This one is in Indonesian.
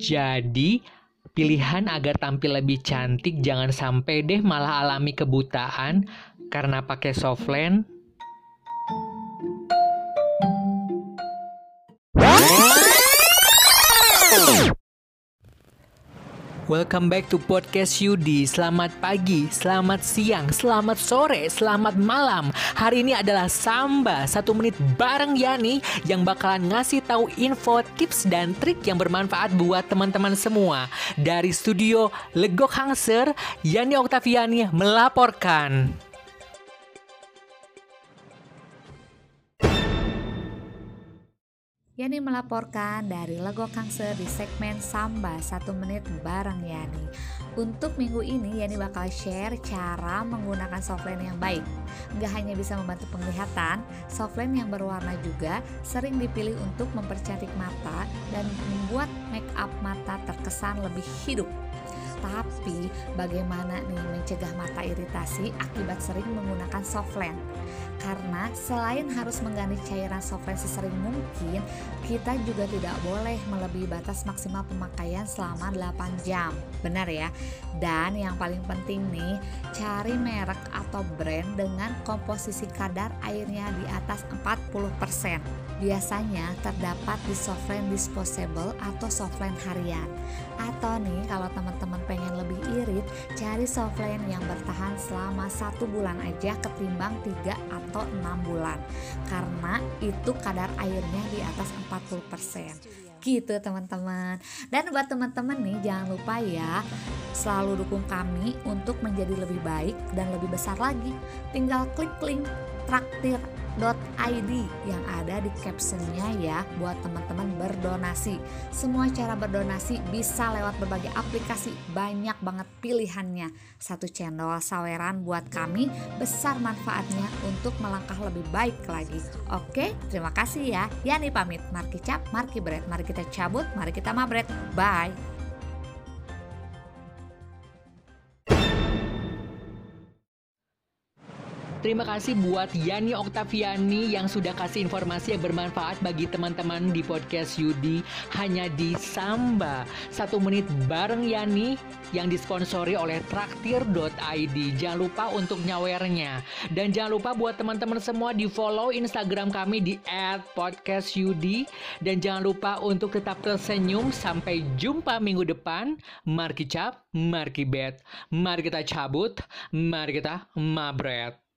Jadi, pilihan agar tampil lebih cantik jangan sampai deh malah alami kebutaan karena pakai softland. Welcome back to podcast Yudi. Selamat pagi, selamat siang, selamat sore, selamat malam. Hari ini adalah Samba satu menit bareng Yani yang bakalan ngasih tahu info, tips dan trik yang bermanfaat buat teman-teman semua. Dari studio Legok Hangser, Yani Oktaviani melaporkan. Yani melaporkan dari Lego Kangse di segmen Samba 1 menit bareng Yani. Untuk minggu ini Yani bakal share cara menggunakan softline yang baik. Nggak hanya bisa membantu penglihatan, softline yang berwarna juga sering dipilih untuk mempercantik mata dan membuat make up mata terkesan lebih hidup. Tapi bagaimana nih mencegah mata iritasi akibat sering menggunakan softland? Karena selain harus mengganti cairan softland sesering mungkin, kita juga tidak boleh melebihi batas maksimal pemakaian selama 8 jam. Benar ya? Dan yang paling penting nih, cari merek atau brand dengan komposisi kadar airnya di atas 40%. Biasanya terdapat di softline disposable atau softline harian. Atau nih kalau teman-teman pengen lebih irit, cari softline yang bertahan selama satu bulan aja ketimbang 3 atau 6 bulan. Karena itu kadar airnya di atas 40% gitu teman-teman dan buat teman-teman nih jangan lupa ya selalu dukung kami untuk menjadi lebih baik dan lebih besar lagi tinggal klik link traktir .id yang ada di captionnya ya buat teman-teman berdonasi. Semua cara berdonasi bisa lewat berbagai aplikasi, banyak banget pilihannya. Satu channel saweran buat kami besar manfaatnya untuk melangkah lebih baik lagi. Oke, terima kasih ya. Yani pamit, Marki Cap, Marki Bread. Mari kita cabut, mari kita mabret. Bye. Terima kasih buat Yani Oktaviani yang sudah kasih informasi yang bermanfaat bagi teman-teman di podcast Yudi hanya di Samba. Satu menit bareng Yani yang disponsori oleh traktir.id. Jangan lupa untuk nyawernya. Dan jangan lupa buat teman-teman semua di follow Instagram kami di @podcastyudi dan jangan lupa untuk tetap tersenyum sampai jumpa minggu depan. Mari cap, mari bet, mari kita cabut, mari kita mabret.